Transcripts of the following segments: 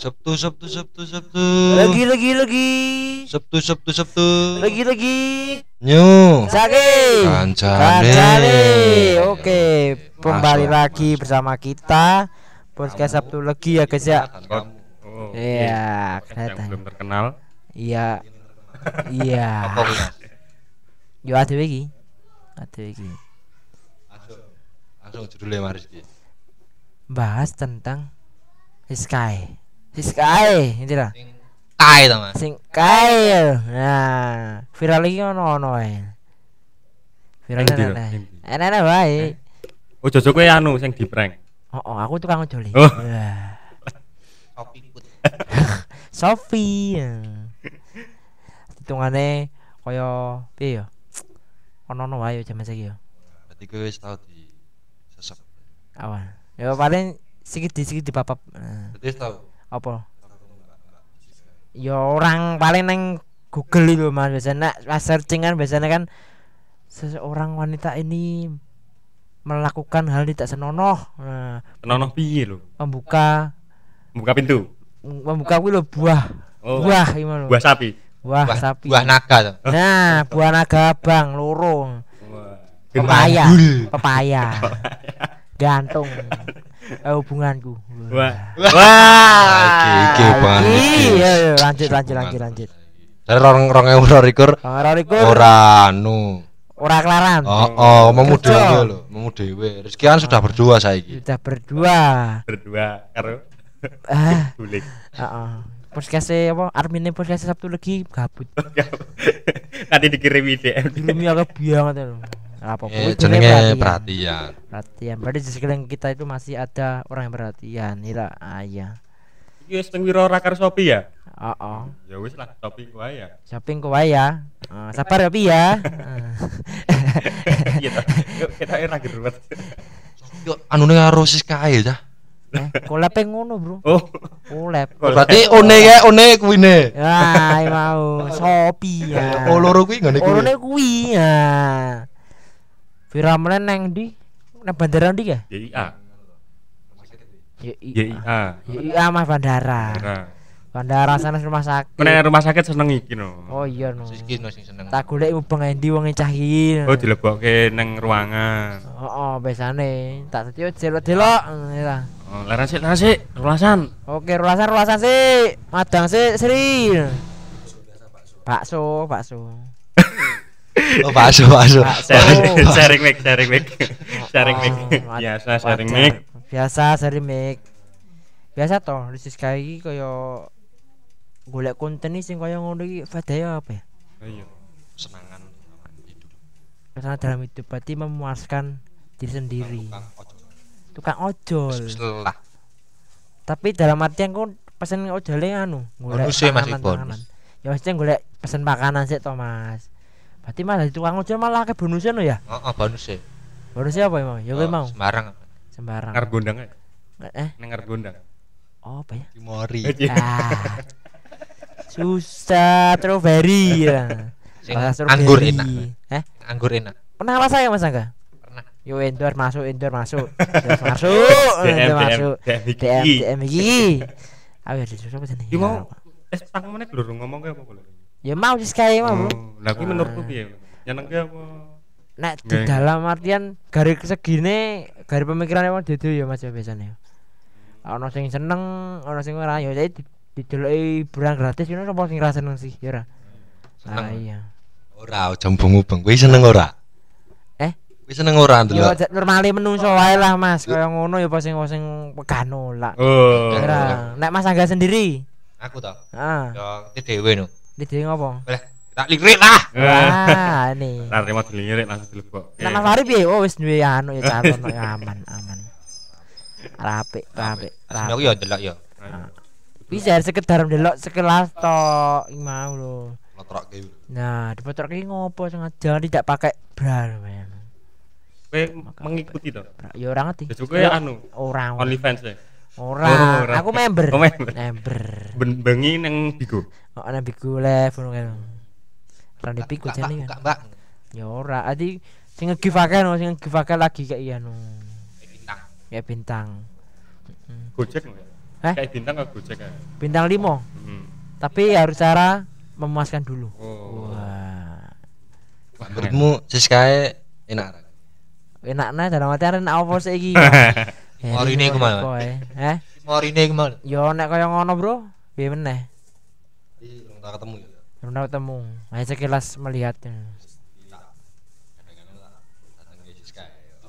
Sabtu Sabtu Sabtu Sabtu. Lagi lagi lagi. Sabtu Sabtu Sabtu. Lagi lagi. Nyu. Sake. Kancane. Kancane. Oke, kembali lagi bersama kita podcast Sabtu lagi ya guys ya. Iya, kelihatan. belum terkenal. Iya. Iya. Yo adewe iki. Adewe iki. Langsung. Judulnya Maris iki. Bahas tentang Sky. Sky, itu lah. Sing tai to, Mas. Sing kae. Nah, viral iki ono ono ae. Viral endi? Ana wae. Oh, Jojo kuwi anu sing di prank. Oh, oh, aku tukang ojol. Oh. Wah. Kopi put. Sofi. Hitungane kaya piye ya? Ono-ono wae jaman saiki ya. Berarti kowe wis tau di sesep. Awan. Ya paling sikit di sikit dipapap. Nah, Berarti tau. Apa? Ya orang paling neng Google itu Mas biasanya pas searching kan biasanya kan seseorang wanita ini melakukan hal tidak senonoh. Nah, Penono piye lho? membuka Buka pintu. membuka kuwi lho buah. Oh, Buah gimana? buah sapi. Buah, Buah, sapi. buah naga to. Nah, buah naga abang loro. Wah. Pepaya. Pepaya. Gantung. Eh, hubunganku. Wah. Wah, iki iki banget iki. Iya, iya, lanjut lanjut lanjut lanjut. Dari orang udah rekur Ora iku ora anu. ora kelaran. Oh, oh, mau dewe lho, mau dewe. Rizky kan sudah berdua saiki. Sudah berdua. Berdua karo Ah, bulik. heeh. Podcast apa? Armine podcast Sabtu lagi gabut. Nanti dikirimi DM. Dilumi agak banget lho. Apa Eh, kuwi jenenge perhatian. perhatian. Perhatian. Berarti di sekeliling kita itu masih ada orang yang perhatian. Ira, ah, iya. Iki wis teng wiro ora karo Shopee ya? Oh, Ya wis lah Shopee wae ya. shopping wae ya. Eh, sabar ya Pi ya. Iya ta. Yuk kita era gerwet. Yo anune karo sis kae ya. Eh, yang ngono, Bro. Oh. Collab. Berarti one ya one kuwine. Ya, mau Shopee ya. Oh loro kuwi ngene kuwi. Orone kuwi ya. Viral meneh nang ndi? Nang bandara ndi ya? YIA. Ya YIA. iya Mas bandara. Era. Bandara sana rumah sakit. Meneh rumah sakit seneng iki no. Oh iya no. Ki no sing seneng. Tak golek ubeng endi wong cah iki. Oh dilebokke neng ruangan. Oh, oh biasane tak dadi delok-delok ya. Oh, laran sik, laran sik, rulasan. Oke, rulasan rulasan sih. Madang sih, Sri. Bakso, bakso. Oh bakso bakso. Bakso. Sharing, sharing mic, sharing mic. Sharing mic. Oh, Biasa sharing mic. Biasa sharing mic. Biasa toh, di Siska iki kaya golek konten iki sing kaya ngono iki fadaya apa ya? Iya. Senangan hidup. Karena dalam hidup berarti memuaskan diri sendiri. Tukang ojol. Tukang ojol. Setelah Tapi dalam artian kok pesen ojole anu, golek Bonus sih, Mas, bonus. Ya mesti golek pesen makanan sih toh, Mas. Berarti malah di tukang ojol malah ke bonusnya no ya? Heeh bonus sih. Bonusnya apa emang? Ya Oh, mau Sembarang. sembarang. Ngarep gondang. Eh, ngarep gondang. oh apa ya? Timori. Ah. Susah strawberry ya. Sing Rasa anggur strawberry. enak. Eh, Anggur enak. pernah rasa ya Mas Angga? Pernah. Yo endor masuk, endor masuk. Endor masuk, DM, endor DM, masuk. DM. DM DM iki. Ayo ada susah apa sini? Iki mau es tang meneh lho ngomong ke apa kok. Ya mau sih kayak mau. Oh, Lah kuwi menurutku piye? Nyenengke apa? Nek di dalam artian garis segini garis pemikiran emang dede ya Mas ya biasanya. Ono sing seneng, ono sing ora ya jadi di dideloki hiburan gratis ngono sapa sing ra seneng sih ya ora. Seneng. Ah iya. Ora jambung ubeng. Kuwi seneng ora? Eh? Kuwi seneng ora Ya ndelok? j- normale menungso wae lah Mas, kaya ngono ya pas sing sing pegano lah. Oh. Ora. Nek Mas Angga sendiri. Aku toh. Ah, Ya iki dhewe no. Di dhewe ngopo? Boleh. Tak lirik lah. Wah, ini. Lah terima dilirik langsung dilebok. Nek Mas Fari piye? Oh wis duwe anu ya calon ya aman, aman. Rapi, rapi, rapi. aku ya ndelok ya. Bisa sekedar ndelok sekelas tok iki mau lho. Lotrokke. Nah, di foto iki ngopo sengaja tidak pakai bra men. Kowe mengikuti to. Ya ora ngerti. Jojo kowe anu Ora. OnlyFans ya. Ora. Oh, ora. Aku member. Oh, member. Member. Ben bengi neng Bigo. Oh, ana biku live ngono kan. Ora di Buka, jane Mbak, kan. Mbak. Ya ora. Adi sing nge-give akeh no, sing nge-give akeh lagi kayak iya no. Bintang. Ya bintang. Gojek? Eh? Kayak bintang ke Gojek ya. bintang 5 Hmm. tapi harus cara memuaskan dulu Oh. wah Wah, menurutmu Siskae enak ra? enak nah dalam artian enak apa sih iki Mari ini ke mana? eh Mari ini gimana? yo nek kaya ngono bro piye meneh belum tak ketemu ya. belum ketemu hanya sekilas melihatnya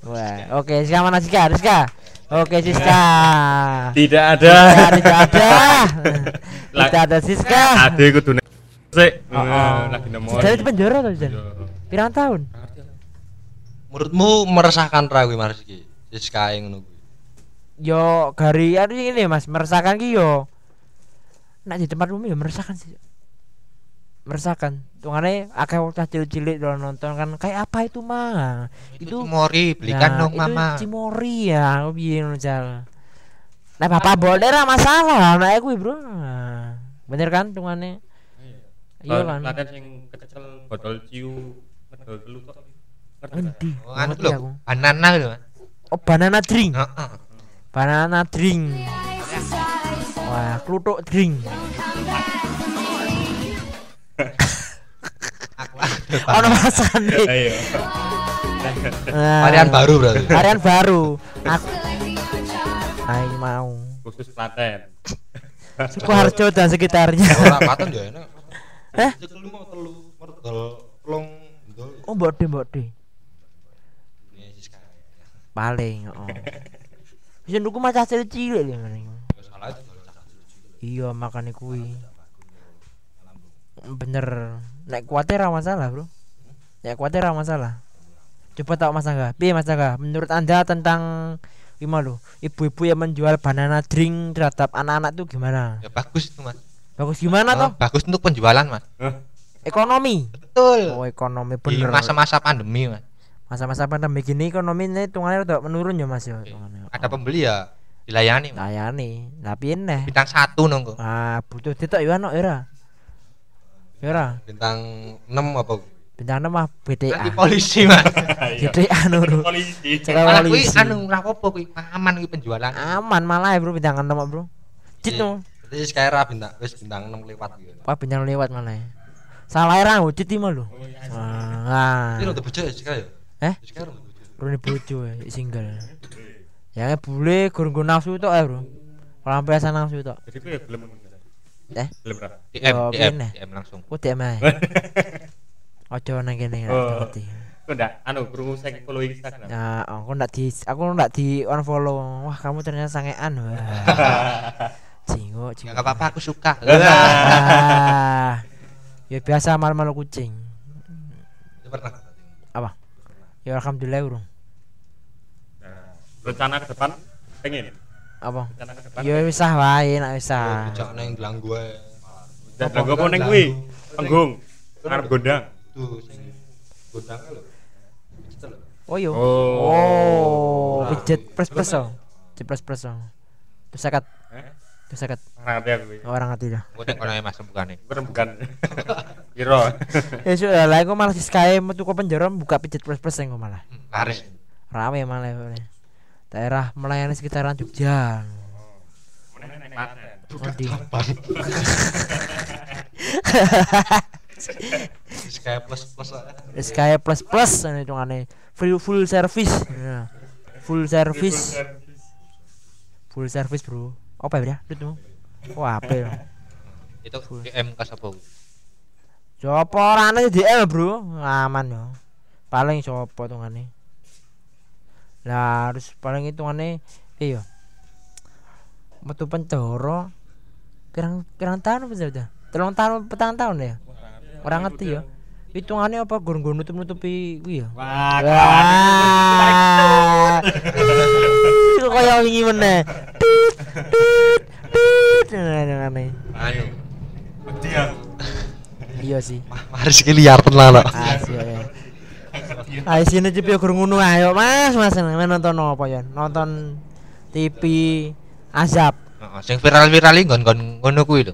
wah oke Siska mana Siska Siska oke Siska Tidak ada. Ya, tidak ada tidak ada Siska Ade kudu nek sik. Oh, oh. Lagi nemu. Jadi di penjara tuh Jan pirang tahun Menurutmu meresahkan ra kuwi Mas iki? Siskae ngono. Yo gari aduh ini mas meresahkan ki yo nak di tempat umum ya meresahkan sih meresahkan tungane akeh bocah cilik-cilik do nonton kan kayak apa itu mah Itu Itu- Mori, belikan Nah, dong mama. itu cimori ya piye ngono jal Nah, bapak boleh ra masalah anak kuwi, Bro. Nah, bener kan tungane? Iya kan. Latihan sing kecel botol ciu ngedol telu tok. Ngerti? Endi? Oh, anu Ngerti lho, aku. banana lho. Oh, banana drink. Heeh. Banana drink. Wah, kluthuk drink. Ono masane. Ayo. Nah, Varian baru berarti. Varian baru. Aku Ayo mau. Khusus Klaten. Sukoharjo dan sekitarnya. Ora ya enak. Hah? Cekel mau telu mergol plong ndol. Oh, mbok de, mbok. Paling, oh. Bisa nuku macah cilik lho ngene. Ya. Iya, makane kuwi. Bener. Nek kuatir ra masalah, Bro. Nek kuatir ra masalah. Coba tak Mas Angga. Piye Mas Angga? Menurut Anda tentang gimana lo? Ibu-ibu yang menjual banana drink terhadap anak-anak tuh gimana? Ya bagus itu Mas. Bagus gimana Oh, toh? bagus untuk penjualan Mas. Ekonomi. Betul. Oh, ekonomi Di bener. masa-masa pandemi Mas. Masa-masa pandemi gini ekonomi ini hitungannya udah menurun ya Mas ya. Ada Oh. pembeli ya dilayani. Layani. Lah piye neh? Bintang satu nongko. Ah, butuh ditok ya ono ya ora? Ya ora? Bintang 6 apa? Bintang mah BTA. Nanti polisi Mas. BTA nuru. Polisi. Cekal Malah kuwi polisi. anu ora apa kuwi aman kuwi penjualan. Aman malah ya bro bintang 6 bro. Cit Iya. no. Berarti sekarang ra bintang wis bintang 6 lewat gitu. Wah bintang lewat malah ya. Salah era cit mah lu. Wah. Ini untuk bojo ya sekarang? Eh? Rune bojo ya single. Ya boleh gurung nafsu tok ya bro. Kalau sampai asal nafsu tok. Jadi gue belum Eh? belum. DM, Yo, DM. DM langsung. Kok DM ae. Ojo nang kene Oh. ngerti. Kok ndak anu krungu saya follow Instagram. Ya, aku ndak di aku ndak di unfollow. Wah, kamu ternyata sangean. Wah. Jingo, jingo. Enggak apa-apa aku suka. Ah. Ya biasa malu-malu kucing. Itu pernah. Apa? Ya alhamdulillah urung. Nah, rencana ke depan pengen Apa? rencana ke depan. Ya wis ah wae nek wis ah. Jangan nang gelang gue. Dan gue mau neng kuwi. Panggung. Arep gondang. Tuh sing godang lho. Oh yo. Oh. Oh, pijet plus plus oh. Pijet plus plus oh. Terus sekat, Eh? Terus sekat. Ora ngerti aku kuwi. Orang ngerti dah. Gue nek kono Mas bukan Bukan bukan. Kira. Ya sudah lah, aku malah sky metu ke penjara buka pijet plus plus yang malah. Laris. Rame malah ini. Daerah melayani sekitaran Jogja. Oh, di. Sky plus plus. Sky plus plus ini hitungannya full full service. Ya. Full service. Full service bro. Apa ya? Itu. Wah apa ya? Itu DM ke sapa? Sopo orane DM bro, aman yo. Paling sopo tungane. Lah harus paling hitungane iya. Metu penjara pirang pirang tahun apa sudah? Telung tahun petang tahun ya? Orang ngerti ya. Hitungannya apa gur-gur nutup-nutupi kuwi ya? Wah, Itu kaya wingi meneh. Tut, tut, tut. Nah, Tungane. Anu. dia. Iya sih. Maris ki liar tenan kok. Asik ya. Ayo sini cepet gur ngono ayo Mas, Mas nonton apa ya? Nonton TV Azab. Heeh, sing viral-viral iki nggon-nggon ngono kuwi lho.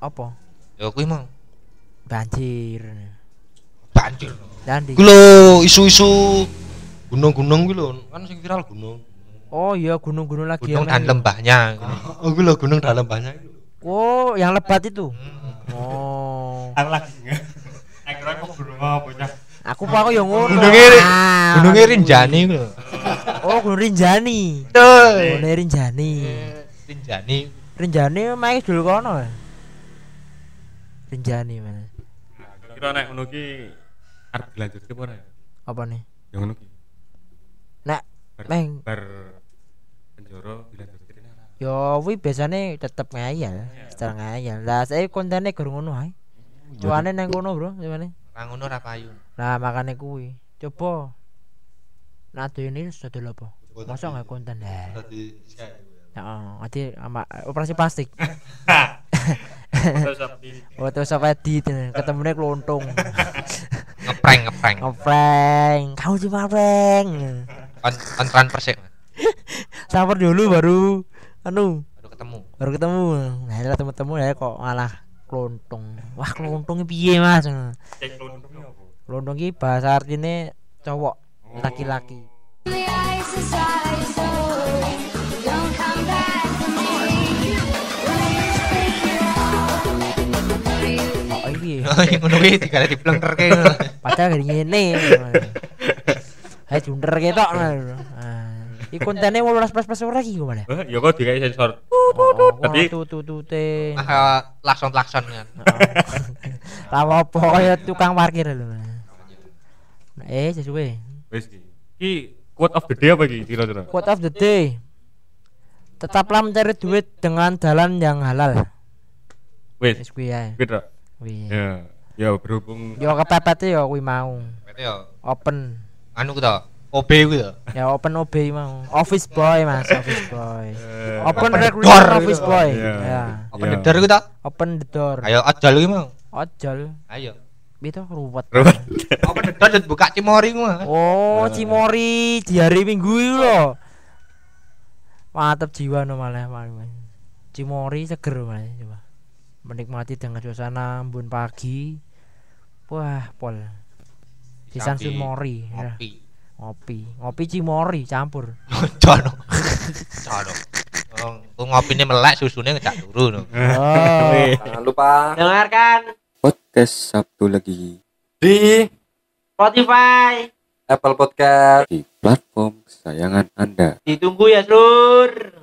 Apa? Ya kuwi mau Banjir. banjir. Dandi. Kuwi lho isu-isu gunung-gunung kuwi lho, kan sing viral gunung. Oh iya gunung-gunung lagi Gunung dan lembahnya. Oh, gue lo gunung dalam banyak itu. Oh, yang lebat itu. Hmm. Oh. Aku lagi nggak. Aku kok gunung apa bocah. Aku pak aku yang ngono. Gunungnya Ri- Ah, Gunungnya Rinjani lho. Oh, Gunung Rinjani. Tuh. Gunung Rinjani. Rinjani. Rinjani main dulu kono. Rinjani mana? Kira nek ngono ki arep dilanjutke apa ora? Apa nih? Ya ngono ki. Nek Meng. bar penjara ini ora. yo kuwi biasane tetep ngayal, secara ngayal. Lah saya kontennya gurung ngono ae. Cuane nang kono, Bro, cuane. Ra ngono ra payu. Nah, makane kuwi. Coba Nah, ini sudah dulu apa? Masa nggak konten ya? Heeh, nanti sama operasi plastik. Sama edit ketemunya kelontung. Ngeprank ngeprank. Ngeprank. Kamu cuma prank. On on transfer sih. Samper dulu baru anu Baru ketemu. baru ketemu. Nah, lah temu-temu ya kok malah kelontung. Wah, kelontungnya piye, Mas? cek lontongnya apa? Kelontung ki bahasa artinya cowok, laki-laki. Oh, iki. Oh, yang ngono kuwi digale diplengkerke ngono. Padahal gini ngene. Hai junder ketok. Nah, iki kontene 18 plus plus ora iki ke mana? Eh, ya kok dikai sensor. Oh, Tapi- tu tu tu te. Ah, lakson-lakson kan. Lah apa kaya tukang parkir lho. Nah, eh sesuai. Wis ki. Ki quote of the day apa ki kira-kira? Quote of the day. Tetaplah mencari duit dengan jalan yang halal. Wis, Wis kuwi kira. Kuwi. Ya, ya berhubung Yo kepepet yo kuwi mau. Berarti yo Open. anu ku to. OB ku to. Ya open OB mau. Office boy Mas, office boy. eh, Open Open door office gitu. boy. Iya. Ya. Open Iya. the door ku to. Open the door. Ayo ojol iki mau. Ojol. Ayo. Itu ruwet. Ruwet. Open the door dan buka cimori ku mah. Oh, Cimori di hari Minggu itu loh. Mantap jiwa no malah malah. Cimori seger malah coba. Menikmati dengan suasana embun pagi. Wah, pol. Sisan Sapi, Sumori. Ya. Ngopi. Ngopi, ngopi Cimori campur. Jono. Jono. Oh, ngopine melek susune ngejak turu no. Oh. Jangan lupa Dengarkan podcast Sabtu lagi di Spotify. Apple Podcast di platform kesayangan Anda. Ditunggu ya, Sur.